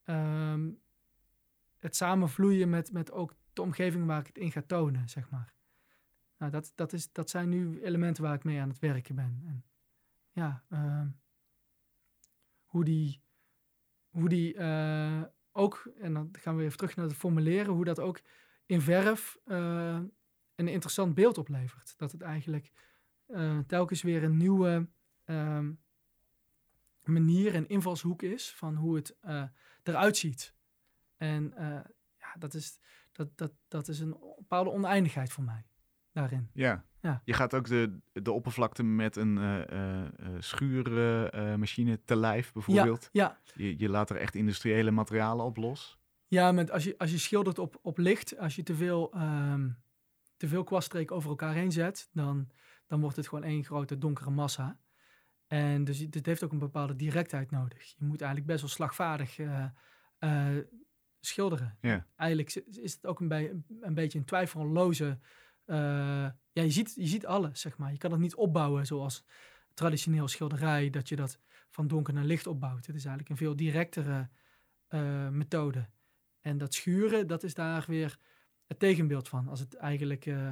ehm, het samenvloeien met, met ook de omgeving waar ik het in ga tonen, zeg maar. Nou, dat, dat, is, dat zijn nu elementen waar ik mee aan het werken ben. En ja, ehm, hoe die, hoe die eh, ook, en dan gaan we even terug naar het formuleren, hoe dat ook in verf eh, een interessant beeld oplevert. Dat het eigenlijk eh, telkens weer een nieuwe ehm, manier en invalshoek is van hoe het eruit ziet. En ja, dat is, dat, dat, dat is een bepaalde oneindigheid voor mij daarin. Ja. Ja. Je gaat ook de, de oppervlakte met een uh, schuurmachine te lijf bijvoorbeeld. Ja, Je, je laat er echt industriële materialen op los. ja met als, je, als je schildert op, op licht, als je te veel, ehm, te veel kwaststreek over elkaar heen zet, dan, dan wordt het gewoon één grote donkere massa. En dus dit heeft ook een bepaalde directheid nodig. Je moet eigenlijk best wel slagvaardig eh, eh, schilderen. Ja. Eigenlijk is- het ook een, bij, een beetje een twijfelloze... eh, ja, je ziet, je ziet alles, zeg maar. Je kan het niet opbouwen zoals traditioneel schilderij, dat je dat van donker naar licht opbouwt. Het is eigenlijk een veel directere eh, methode. En dat schuren, dat is daar weer het tegenbeeld van. Als het eigenlijk, eh,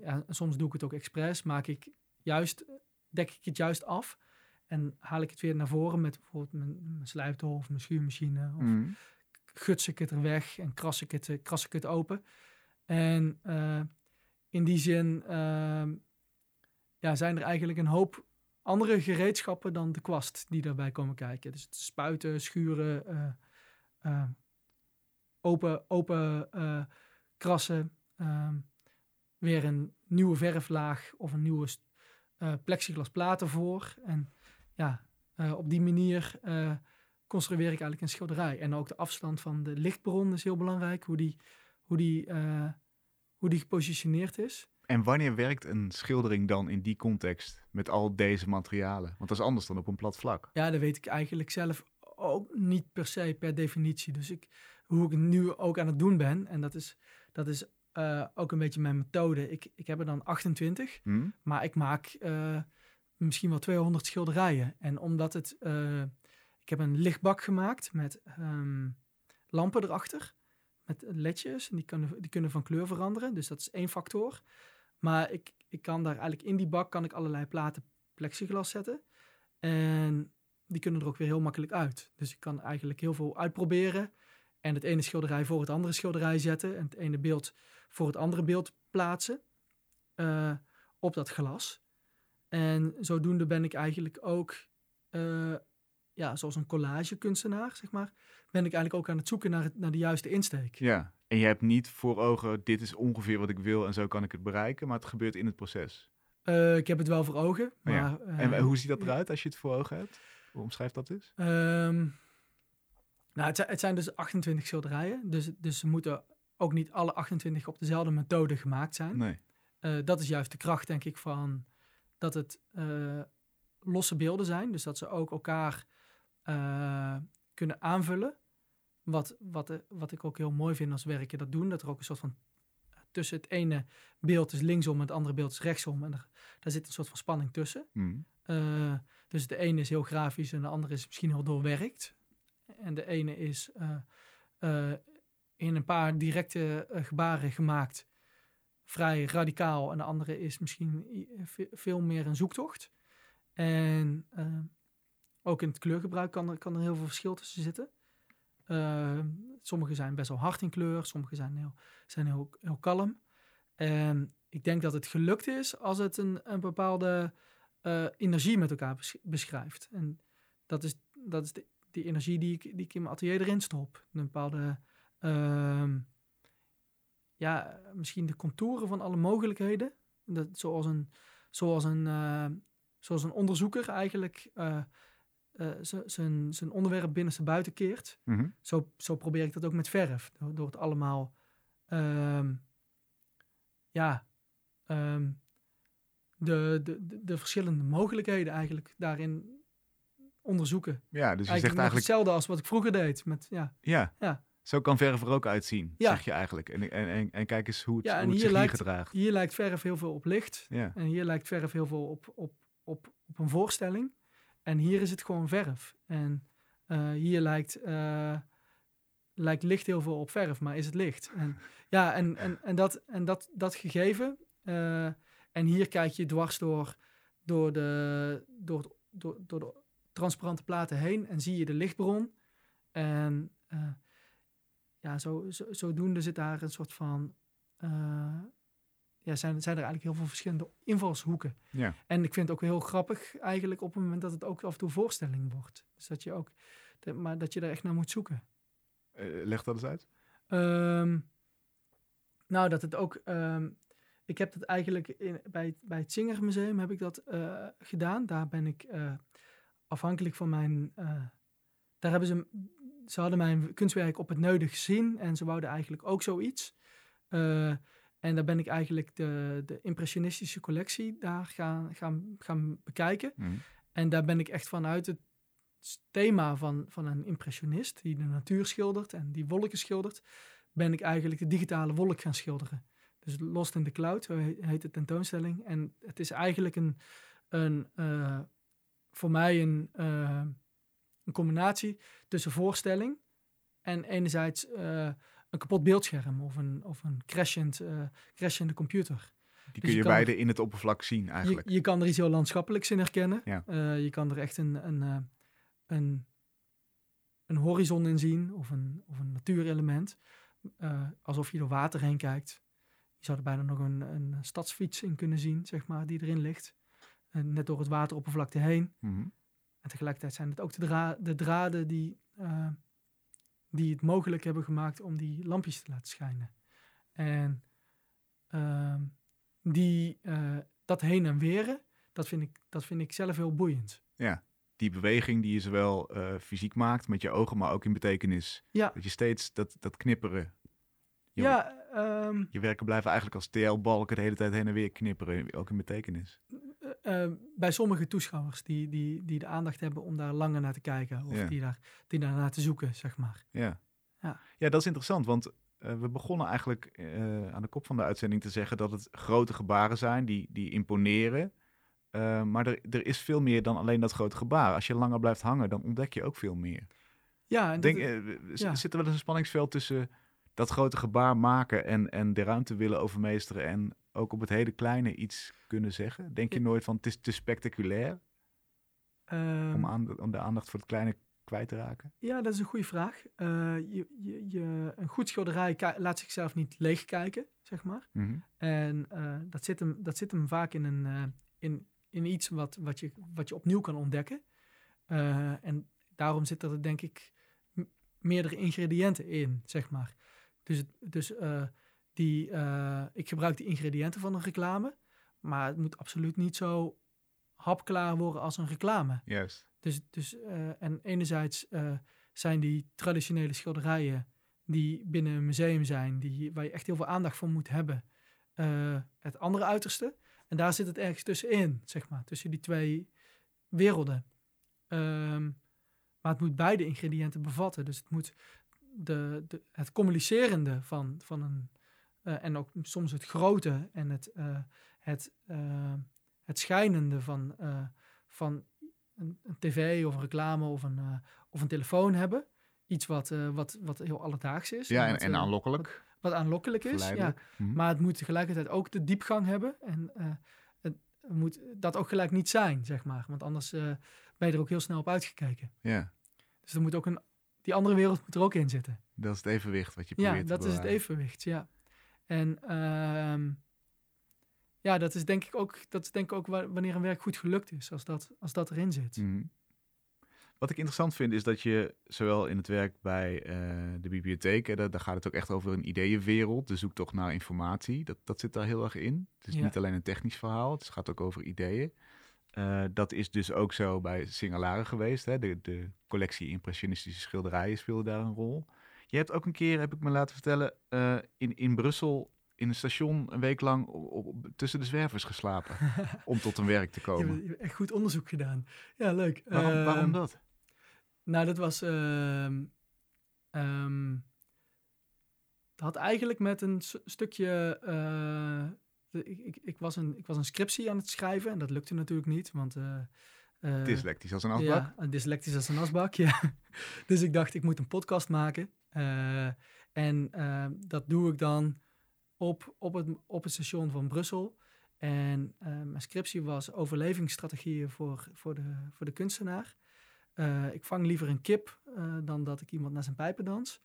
ja, soms doe ik het ook expres, maak ik juist, dek ik het juist af. En haal ik het weer naar voren met bijvoorbeeld mijn, mijn slijptol of mijn schuurmachine. Of Mhm. guts ik het er weg en kras ik het, kras ik het open. En in die zin ehm, ja, zijn er eigenlijk een hoop andere gereedschappen dan de kwast die daarbij komen kijken. Dus spuiten, schuren, eh, eh, open, open eh, krassen, ehm, weer een nieuwe verflaag of een nieuwe st- eh, plexiglas plaat ervoor. En ja, op die manier construeer ik eigenlijk een schilderij. En ook de afstand van de lichtbron is heel belangrijk, hoe die, hoe die, hoe die gepositioneerd is. En wanneer werkt een schildering dan in die context met al deze materialen? Want dat is anders dan op een plat vlak. Ja, dat weet ik eigenlijk zelf ook niet per se per definitie. Dus ik, hoe ik nu ook aan het doen ben, en dat is, dat is eh, ook een beetje mijn methode. Ik, ik heb er dan 28, Hm? maar ik maak eh, misschien wel 200 schilderijen. En omdat het, eh, ik heb een lichtbak gemaakt met ehm, lampen erachter, met ledjes, en die kunnen, die kunnen van kleur veranderen. Dus dat is één factor. Maar ik, ik kan daar eigenlijk in die bak kan ik allerlei platen plexiglas zetten. En die kunnen er ook weer heel makkelijk uit. Dus ik kan eigenlijk heel veel uitproberen. En het ene schilderij voor het andere schilderij zetten. En het ene beeld voor het andere beeld plaatsen. eh, op dat glas. En zodoende ben ik eigenlijk ook, eh, ja, zoals een collagekunstenaar, zeg maar, ben ik eigenlijk ook aan het zoeken naar, het, naar de juiste insteek. Ja. En je hebt niet voor ogen, dit is ongeveer wat ik wil en zo kan ik het bereiken, maar het gebeurt in het proces. Eh, ik heb het wel voor ogen, Oh ja. maar... En eh, hoe ziet dat eruit als je het voor ogen hebt? Hoe omschrijft dat eens? Ehm, nou, het zijn, het zijn dus 28 schilderijen. Dus, dus ze moeten ook niet alle 28 op dezelfde methode gemaakt zijn. Nee. Eh, dat is juist de kracht, denk ik, van dat het losse beelden zijn. Dus dat ze ook elkaar eh, kunnen aanvullen. Wat, wat, eh, wat ik ook heel mooi vind als werken dat doen. Dat er ook een soort van tussen het ene beeld is linksom en het andere beeld is rechtsom. En er, daar zit een soort van spanning tussen. Hm. Eh, dus de ene is heel grafisch en de andere is misschien heel doorwerkt. En de ene is eh, eh, in een paar directe eh, gebaren gemaakt, vrij radicaal. En de andere is misschien veel meer een zoektocht. En eh, ook in het kleurgebruik kan er, kan er heel veel verschil tussen zitten. Eh, sommige zijn best wel hard in kleur, sommige zijn heel, zijn heel, heel kalm. Ik denk dat het gelukt is als het een, een bepaalde eh, energie met elkaar besch- beschrijft. En dat is, dat is de, die energie die ik, die ik in mijn atelier erin stop. Een bepaalde, ehm, ja, misschien de contouren van alle mogelijkheden. Dat, zoals, een, zoals, een, eh, zoals een onderzoeker eigenlijk z- zijn zijn onderwerp binnenste buiten keert. Mhm. Zo, zo probeer ik dat ook met verf. Door, door het allemaal, ehm, ja, ehm, de, de, de, de verschillende mogelijkheden eigenlijk daarin onderzoeken. Ja, dus je eigenlijk zegt eigenlijk, hetzelfde als wat ik vroeger deed. Met, ja. ja, Ja. zo kan verf er ook uitzien, Ja. zeg je eigenlijk. En, en, en, en kijk eens hoe het, Ja, en hoe het hier zich hier gedraagt. Hier lijkt verf heel veel op licht. Ja. En hier lijkt verf heel veel op, op, op, op een voorstelling. En hier is het gewoon verf. En eh, hier lijkt, eh, lijkt licht heel veel op verf, maar is het licht. En, ja, en, en, en, dat, en dat, dat gegeven. eh, en hier kijk je dwars door, door, de, door, door, door de transparante platen heen en zie je de lichtbron. En ja, zo, zo, zodoende zit daar een soort van ja, zijn, zijn er eigenlijk heel veel verschillende invalshoeken. Ja. En ik vind het ook heel grappig eigenlijk op het moment dat het ook af en toe voorstelling wordt. Dus dat je ook, maar dat je er echt naar moet zoeken. Eh, leg dat eens uit. Ehm, nou, dat het ook, ehm, ik heb dat eigenlijk in, bij, het- bij het Zingermuseum heb ik dat eh, gedaan. Daar ben ik eh, afhankelijk van mijn, daar hebben ze, ze hadden mijn kunstwerk op het Neude gezien en ze wouden eigenlijk ook zoiets. En daar ben ik eigenlijk de, de impressionistische collectie daar gaan, gaan, gaan bekijken. Mhm. En daar ben ik echt vanuit het thema van, van een impressionist die de natuur schildert en die wolken schildert, ben ik eigenlijk de digitale wolk gaan schilderen. Dus Lost in the Cloud, zo he- heet de tentoonstelling. En het is eigenlijk een, een eh, voor mij een, eh, een combinatie tussen voorstelling en enerzijds eh, een kapot beeldscherm of een, of een crashend, eh, crashende computer. Die kun je beide in het oppervlak zien eigenlijk. Je, je kan er iets heel landschappelijks in herkennen. Ja. Eh, je kan er echt een, een, eh, een, een horizon in zien of een, of een natuurelement. Alsof je door water heen kijkt. Je zou er bijna nog een, een stadsfiets in kunnen zien, zeg maar, die erin ligt. En net door het wateroppervlakte heen. Mhm. En tegelijkertijd zijn het ook de, dra- de draden die, die het mogelijk hebben gemaakt om die lampjes te laten schijnen. En ehm, die, eh, dat heen en weren, dat vind, ik, dat vind ik zelf heel boeiend. Ja, die beweging die je zowel eh, fysiek maakt met je ogen, maar ook in betekenis. Ja, Dat je steeds dat, dat knipperen. Je, ja ehm, je werken blijven eigenlijk als TL-balken de hele tijd heen en weer knipperen, ook in betekenis. Eh, eh, bij sommige toeschouwers die, die, die de aandacht hebben om daar langer naar te kijken. Of Ja. die, daar, die daar naar te zoeken, zeg maar. Ja. Ja. ja, dat is interessant, want eh, we begonnen eigenlijk eh, aan de kop van de uitzending te zeggen dat het grote gebaren zijn die, die imponeren. Eh, maar er, er is veel meer dan alleen dat grote gebaar. Als je langer blijft hangen, dan ontdek je ook veel meer. Ja, en Denk, dat- eh, ja. Zit er wel eens een spanningsveld tussen dat grote gebaar maken en, en de ruimte willen overmeesteren en ook op het hele kleine iets kunnen zeggen? Denk je nooit van het is te spectaculair ehm, om, aan, om de aandacht voor het kleine kwijt te raken? Ja, dat is een goede vraag. Eh, je, je, je, een goed schilderij laat zichzelf niet leegkijken, zeg maar. Mhm. En eh, dat, zit hem, dat zit hem vaak in, een, eh, in, in iets wat, wat, je, wat je opnieuw kan ontdekken. En daarom zitten er denk ik meerdere ingrediënten in, zeg maar. Dus, dus eh, die, eh, ik gebruik die ingrediënten van een reclame, maar het moet absoluut niet zo hapklaar worden als een reclame. Juist. Dus, dus eh, en enerzijds eh, zijn die traditionele schilderijen die binnen een museum zijn, die, waar je echt heel veel aandacht voor moet hebben, het andere uiterste. En daar zit het ergens tussenin, zeg maar, tussen die twee werelden. Ehm, maar het moet beide ingrediënten bevatten. Dus het moet de, de, het communicerende van, van een. Eh, en ook soms het grote en het, eh, het, eh, het schijnende van, van een, een tv of een reclame of een, of een telefoon hebben. Iets wat, wat, wat heel alledaags is. Ja, en, wat, en aanlokkelijk. Wat aanlokkelijk is. Ja. Mhm. Maar het moet tegelijkertijd ook de diepgang hebben. En het moet dat ook gelijk niet zijn, zeg maar. Want anders ben je er ook heel snel op uitgekeken. Ja, Dus er moet ook een, die andere wereld moet er ook in zitten. dat is het evenwicht wat je Ja, probeert dat te is het evenwicht, ja. En ehm, ja, dat is denk ik ook, dat is denk ik ook wa- wanneer een werk goed gelukt is, als dat, als dat erin zit. Mhm. Wat ik interessant vind is dat je zowel in het werk bij eh, de bibliotheek, hè, daar, daar gaat het ook echt over een ideeënwereld, de zoektocht naar informatie, dat, dat zit daar heel erg in. Het is Ja. niet alleen een technisch verhaal, het gaat ook over ideeën. Eh, dat is dus ook zo bij Singalare geweest. Hè? De, de collectie impressionistische schilderijen speelde daar een rol. Je hebt ook een keer, heb ik me laten vertellen, eh, in, in Brussel in een station een week lang op, op- tussen de zwervers geslapen om tot een werk te komen. je hebt echt goed onderzoek gedaan. Ja, leuk. Waarom, Ehm, waarom dat? Nou, dat was. ehm ehm, het had eigenlijk met een stukje. eh, de- ik, ik, ik, was een, ik was een scriptie aan het schrijven en dat lukte natuurlijk niet, want. eh, Dyslectisch als een afbak? Ja, dyslectisch als een asbak, ja. Dus ik dacht, ik moet een podcast maken. Eh, en eh, dat doe ik dan op, op, het, op het station van Brussel. En eh, mijn scriptie was overlevingsstrategieën voor, voor, de, voor de kunstenaar. Eh, ik vang liever een kip eh, dan dat ik iemand naar zijn pijpen dans.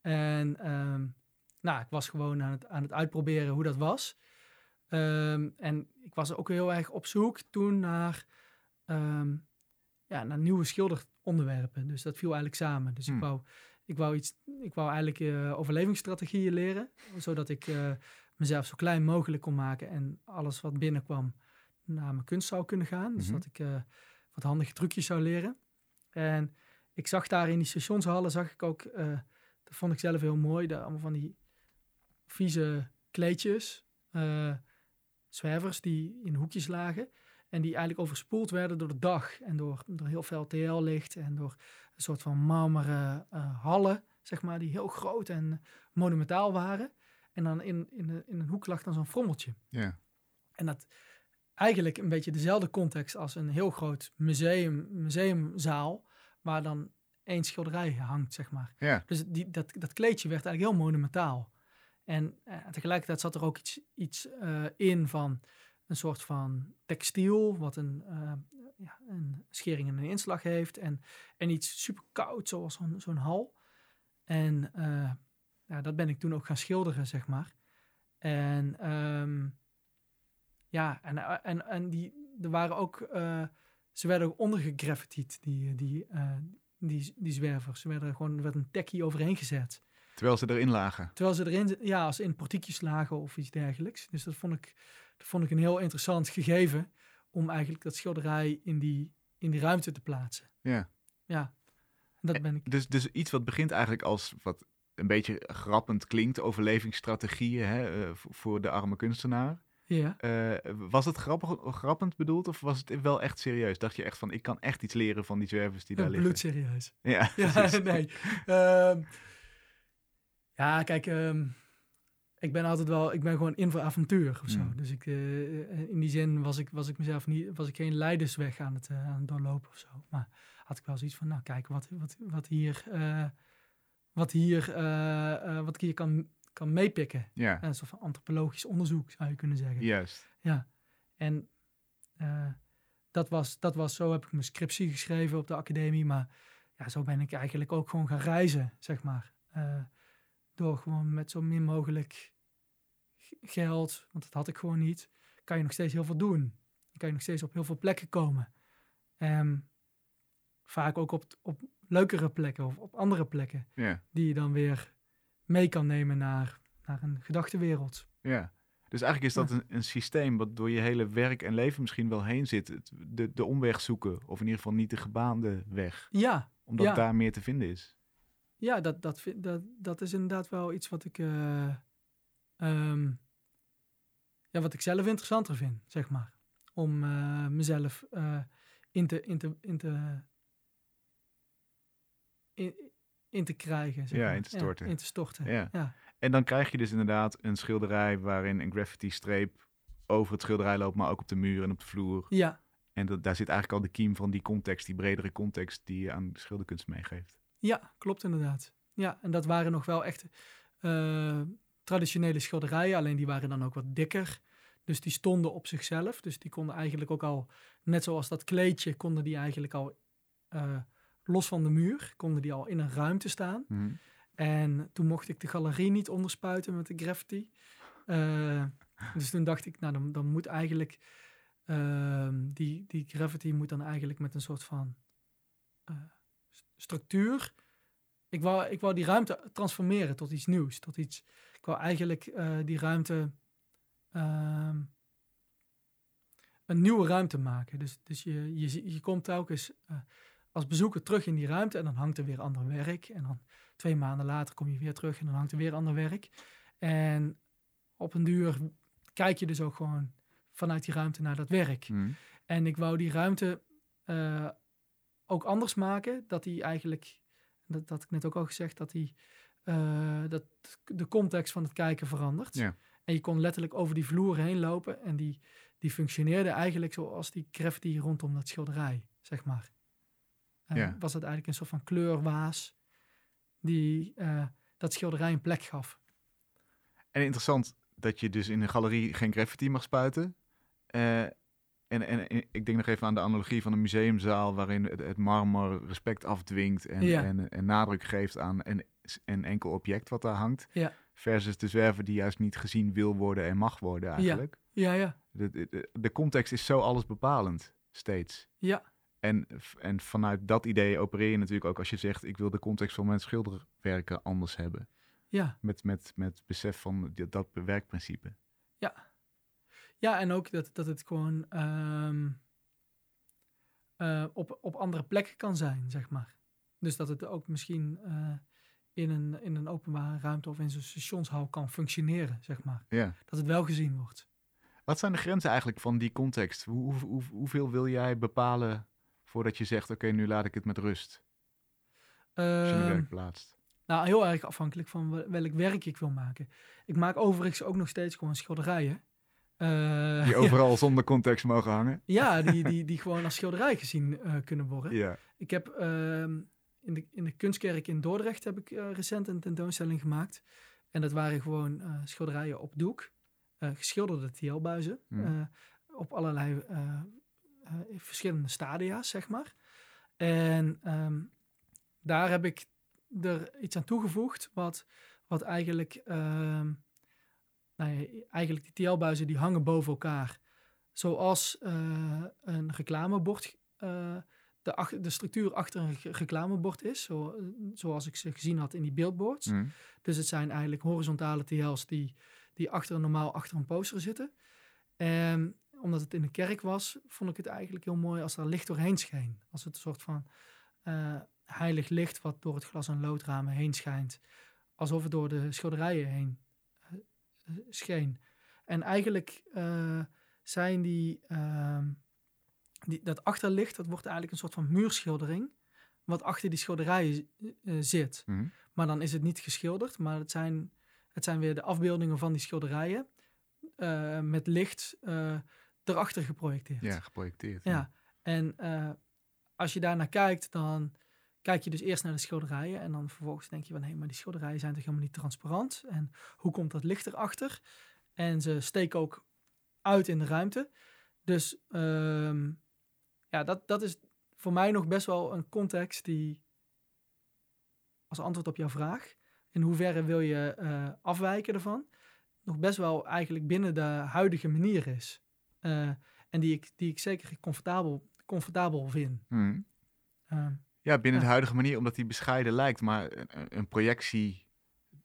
En ehm, nou, ik was gewoon aan het, aan het uitproberen hoe dat was. Ehm, en ik was ook heel erg op zoek toen naar, ehm, ja, naar nieuwe schilderonderwerpen. Dus dat viel eigenlijk samen. Dus Hmm. ik, wou, ik, wou iets, ik wou eigenlijk eh, overlevingsstrategieën leren, zodat ik eh, mezelf zo klein mogelijk kon maken en alles wat binnenkwam naar mijn kunst zou kunnen gaan. Dus Mhm. dat ik eh, wat handige trucjes zou leren. En ik zag daar in die stationshallen, zag ik ook, dat vond ik zelf heel mooi, daar allemaal van die vieze kleedjes, zwervers die in hoekjes lagen. En die eigenlijk overspoeld werden door de dag en door, door heel veel TL-licht en door een soort van marmeren eh, hallen, zeg maar, die heel groot en monumentaal waren. En dan in, in, in een hoek lag dan zo'n frommeltje. Ja. En dat eigenlijk een beetje dezelfde context als een heel groot museum, museumzaal, waar dan één schilderij hangt, zeg maar. Ja. Dus die, dat, dat kleedje werd eigenlijk heel monumentaal. En eh, tegelijkertijd zat er ook iets, iets eh, in van een soort van textiel, wat een, eh, ja, een schering en een inslag heeft. En, en iets super koud, zoals zo'n hal. En eh, ja, dat ben ik toen ook gaan schilderen, zeg maar. En ehm, ja, en, eh, en, en die, er waren ook, ze werden ook ondergegraffitied, die, die, die, die zwervers. Ze werden er gewoon, er werd een tekkie overheen gezet. Terwijl ze erin lagen. Terwijl ze erin, ja, als ze in portiekjes lagen of iets dergelijks. Dus dat vond ik, dat vond ik een heel interessant gegeven om eigenlijk dat schilderij in die, in die ruimte te plaatsen. Ja. Ja, dat ben ik. Dus, dus iets wat begint eigenlijk als wat een beetje grappend klinkt, overlevingsstrategieën hè, eh, voor de arme kunstenaar. Ja. Eh, was het grappig, grappend bedoeld of was het wel echt serieus? Dacht je echt van, ik kan echt iets leren van die zwervers die daar Ja, liggen? bloedserieus. Ja, Ja, nee. Ehm, ja, kijk, ehm, ik ben altijd wel, ik ben gewoon in voor avontuur of zo. Mm. Dus ik, eh, in die zin was ik, was ik mezelf niet, was ik geen leidersweg aan het, eh, aan het doorlopen of zo. Maar had ik wel zoiets van, nou kijk, wat, wat, wat hier, eh, wat hier, wat ik hier kan, kan meepikken. ja, Een soort van antropologisch onderzoek zou je kunnen zeggen. juist. Ja, en dat, was, dat was, zo heb ik mijn scriptie geschreven op de academie. Maar ja, zo ben ik eigenlijk ook gewoon gaan reizen, zeg maar. Door gewoon met zo min mogelijk geld, want dat had ik gewoon niet, kan je nog steeds heel veel doen. Dan kan je nog steeds op heel veel plekken komen. En vaak ook op, op leukere plekken of op andere plekken, die je dan weer mee kan nemen naar, naar een gedachtenwereld. ja. Dus eigenlijk is dat een, een systeem wat door je hele werk en leven misschien wel heen zit. De, de omweg zoeken, of in ieder geval niet de gebaande weg. Ja, Omdat Ja. daar meer te vinden is. Ja, dat, dat, vind- dat, dat is inderdaad wel iets wat ik, eh, ehm, ja, wat ik zelf interessanter vind, zeg maar. Om eh, mezelf eh, in, te, in, te, in, te, in, in te krijgen. Zeg Ja, maar. in te storten. in te storten. Ja. Ja. En dan krijg je dus inderdaad een schilderij waarin een graffiti streep over het schilderij loopt, maar ook op de muur en op de vloer. Ja, En dat, daar zit eigenlijk al de kiem van die context, die bredere context die je aan de schilderkunst meegeeft. Ja, klopt inderdaad. Ja, en dat waren nog wel echt eh, traditionele schilderijen, alleen die waren dan ook wat dikker. Dus die stonden op zichzelf. Dus die konden eigenlijk ook al, net zoals dat kleedje, konden die eigenlijk al eh, los van de muur, konden die al in een ruimte staan. Mhm. En toen mocht ik de galerie niet onderspuiten met de graffiti. Eh, dus toen dacht ik, nou dan, dan moet eigenlijk die, die graffiti moet dan eigenlijk met een soort van structuur. Ik wou, ik wou die ruimte transformeren tot iets nieuws, tot iets. Ik wou eigenlijk eh, die ruimte ehm, een nieuwe ruimte maken. Dus, dus je, je, je komt telkens eh, als bezoeker terug in die ruimte en dan hangt er weer ander werk. En dan twee maanden later kom je weer terug en dan hangt er weer ander werk. En op een duur kijk je dus ook gewoon vanuit die ruimte naar dat werk. Mhm. En ik wou die ruimte eh, ook anders maken. Dat die eigenlijk, dat had ik net ook al gezegd, dat, die, eh, dat de context van het kijken verandert. Ja. En je kon letterlijk over die vloer heen lopen. En die, die functioneerde eigenlijk zoals die graffiti rondom dat schilderij, zeg maar. Ja. Was het eigenlijk een soort van kleurwaas die eh, dat schilderij een plek gaf. En interessant dat je dus in een galerie geen graffiti mag spuiten. Eh, en, en, en ik denk nog even aan de analogie van een museumzaal waarin het, het marmer respect afdwingt en, Ja. en, en nadruk geeft aan een, een enkel object wat daar hangt. Ja. Versus de zwerver die juist niet gezien wil worden en mag worden eigenlijk. Ja, ja, De, de, de context is zo alles bepalend, steeds. ja. En, en vanuit dat idee opereer je natuurlijk ook als je zegt... ik wil de context van mijn schilderwerken anders hebben. ja. Met, met, met besef van dat werkprincipe. Ja, en ook dat, dat het gewoon ehm, eh, op, op andere plekken kan zijn, zeg maar. Dus dat het ook misschien eh, in, een, in een openbare ruimte of in zo'n stationshal kan functioneren, zeg maar. Ja. Dat het wel gezien wordt. Wat zijn de grenzen eigenlijk van die context? Hoe, hoe, hoe- hoeveel wil jij bepalen voordat je zegt... oké, nu laat ik het met rust als je een Ehm, werk plaatst? nou, heel erg afhankelijk van wel- welk werk ik wil maken. Ik maak overigens ook nog steeds gewoon schilderijen. Eh, Die overal zonder context mogen hangen? ja, die, die, die gewoon als schilderij gezien eh, kunnen worden. Ja. Ik heb ehm, in, de, in de kunstkerk in Dordrecht heb ik eh, recent een tentoonstelling gemaakt. En dat waren gewoon schilderijen op doek, geschilderde TL-buizen, Hmm. op allerlei verschillende stadia's, zeg maar. En ehm, daar heb ik er iets aan toegevoegd, wat, wat eigenlijk, ehm, nou ja, eigenlijk die TL-buizen die hangen boven elkaar. Zoals eh, een reclamebord, eh, de, ach- de structuur achter een reclamebord is, zo, zoals ik ze gezien had in die billboards. Mm. Dus het zijn eigenlijk horizontale TL's die, die achter een, normaal achter een poster zitten. En omdat het in de kerk was, vond ik het eigenlijk heel mooi als er licht doorheen scheen. Als het een soort van eh, heilig licht wat door het glas- en loodramen heen schijnt. Alsof het door de schilderijen heen eh, eh, scheen. En eigenlijk eh, zijn die, ehm, die, dat achterlicht, dat wordt eigenlijk een soort van muurschildering. Wat achter die schilderijen eh, zit. Mm. Maar dan is het niet geschilderd, maar het zijn, het zijn weer de afbeeldingen van die schilderijen eh, met licht erachter geprojecteerd. Ja, geprojecteerd. Ja. En eh, als je daar naar kijkt, dan kijk je dus eerst naar de schilderijen en dan vervolgens denk je van hé, maar die schilderijen zijn toch helemaal niet transparant en hoe komt dat licht erachter? En ze steken ook uit in de ruimte. Dus ehm, ja, dat, dat is voor mij nog best wel een context die als antwoord op jouw vraag, in hoeverre wil je eh, afwijken ervan, nog best wel eigenlijk binnen de huidige manier is. Eh, en die ik, die ik zeker comfortabel, comfortabel vind. Mm. Ehm, Ja, binnen Ja. de huidige manier, omdat die bescheiden lijkt, maar een, projectie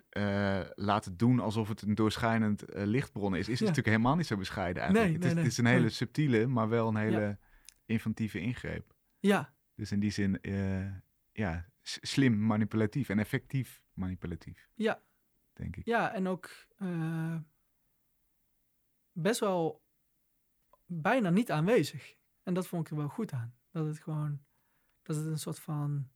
eh, laten doen alsof het een doorschijnend eh, lichtbron is, is Ja. natuurlijk helemaal niet zo bescheiden eigenlijk. Nee, het, is, nee, het is een nee. hele subtiele, maar wel een hele inventieve ingreep. ja, Dus in die zin, eh, ja, slim manipulatief en effectief manipulatief, ja, denk ik. ja, en ook best wel bijna niet aanwezig. En dat vond ik er wel goed aan. Dat het gewoon, dat het een soort van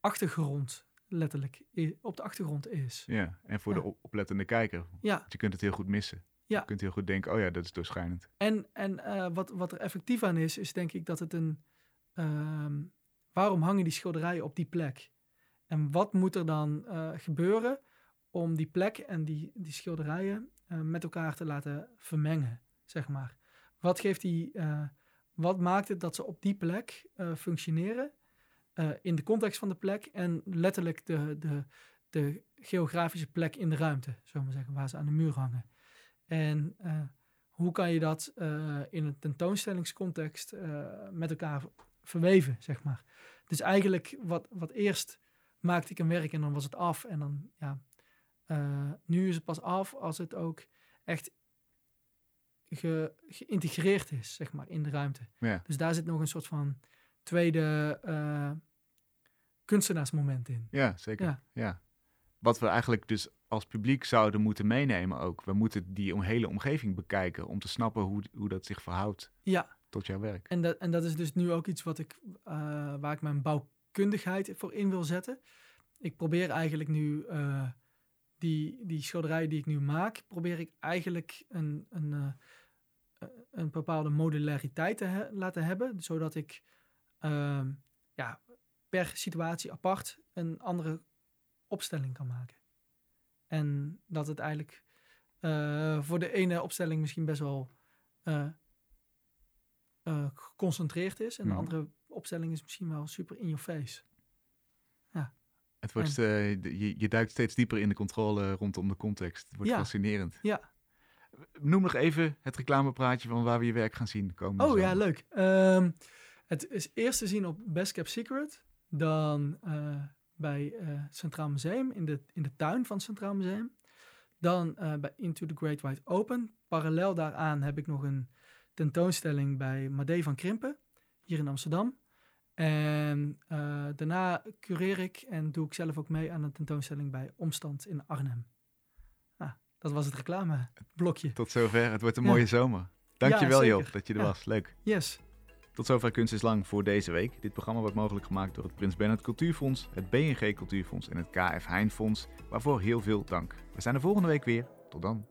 achtergrond, letterlijk, op de achtergrond is. Ja, en voor Ja. de op- oplettende kijker, Ja, want je kunt het heel goed missen. Ja. Je kunt heel goed denken, oh ja, dat is doorschijnend. En, en eh, wat, wat er effectief aan is, is denk ik dat het een. ehm, waarom hangen die schilderijen op die plek? En wat moet er dan eh, gebeuren om die plek en die, die schilderijen eh, met elkaar te laten vermengen, zeg maar? Wat geeft die. Wat maakt het dat ze op die plek eh, functioneren? eh, in de context van de plek en letterlijk de, de, de geografische plek in de ruimte, zullen we zeggen, waar ze aan de muur hangen. En eh, hoe kan je dat in een tentoonstellingscontext met elkaar ver- verweven, zeg maar. Dus eigenlijk, wat, wat eerst maakte ik een werk en dan was het af. En dan, ja, nu is het pas af als het ook echt ge- geïntegreerd is, zeg maar, in de ruimte. Ja, Dus daar zit nog een soort van tweede eh, kunstenaarsmoment in. ja zeker. Ja. Ja. Wat we eigenlijk dus als publiek zouden moeten meenemen ook. We moeten die om- hele omgeving bekijken om te snappen hoe, hoe dat zich verhoudt Ja, tot jouw werk. En dat, en dat is dus nu ook iets wat ik, eh, waar ik mijn bouwkundigheid voor in wil zetten. Ik probeer eigenlijk nu eh, die, die schilderijen die ik nu maak, probeer ik eigenlijk een, een, eh, eh, een bepaalde modulariteit te he- laten hebben. Zodat ik ehm, ja, per situatie apart een andere opstelling kan maken. En dat het eigenlijk eh, voor de ene opstelling misschien best wel geconcentreerd is. En Mhm. de andere opstelling is misschien wel super in your face. Het wordt, eh, je, je duikt steeds dieper in de controle rondom de context. Het wordt Ja. fascinerend. Ja. Noem nog even het reclamepraatje van waar we je werk gaan zien komen. Oh ja, leuk. Ehm, het is eerst te zien op Best Kept Secret. Dan eh, bij het Centraal Museum, in de, in de tuin van het Centraal Museum. Dan bij Into the Great Wide Open. Parallel daaraan heb ik nog een tentoonstelling bij Madee van Krimpen, hier in Amsterdam. En eh, daarna cureer ik en doe ik zelf ook mee aan een tentoonstelling bij Omstand in Arnhem. Nou, dat was het reclameblokje. Tot zover. Het wordt een Ja. mooie zomer. Dankjewel Ja, Job dat je er Ja. was. Leuk. Yes. Tot zover Kunst is Lang voor deze week. Dit programma wordt mogelijk gemaakt door het Prins Bernhard Cultuurfonds, het BNG Cultuurfonds en het KF Heijn Fonds, waarvoor heel veel dank. We zijn er volgende week weer. Tot dan.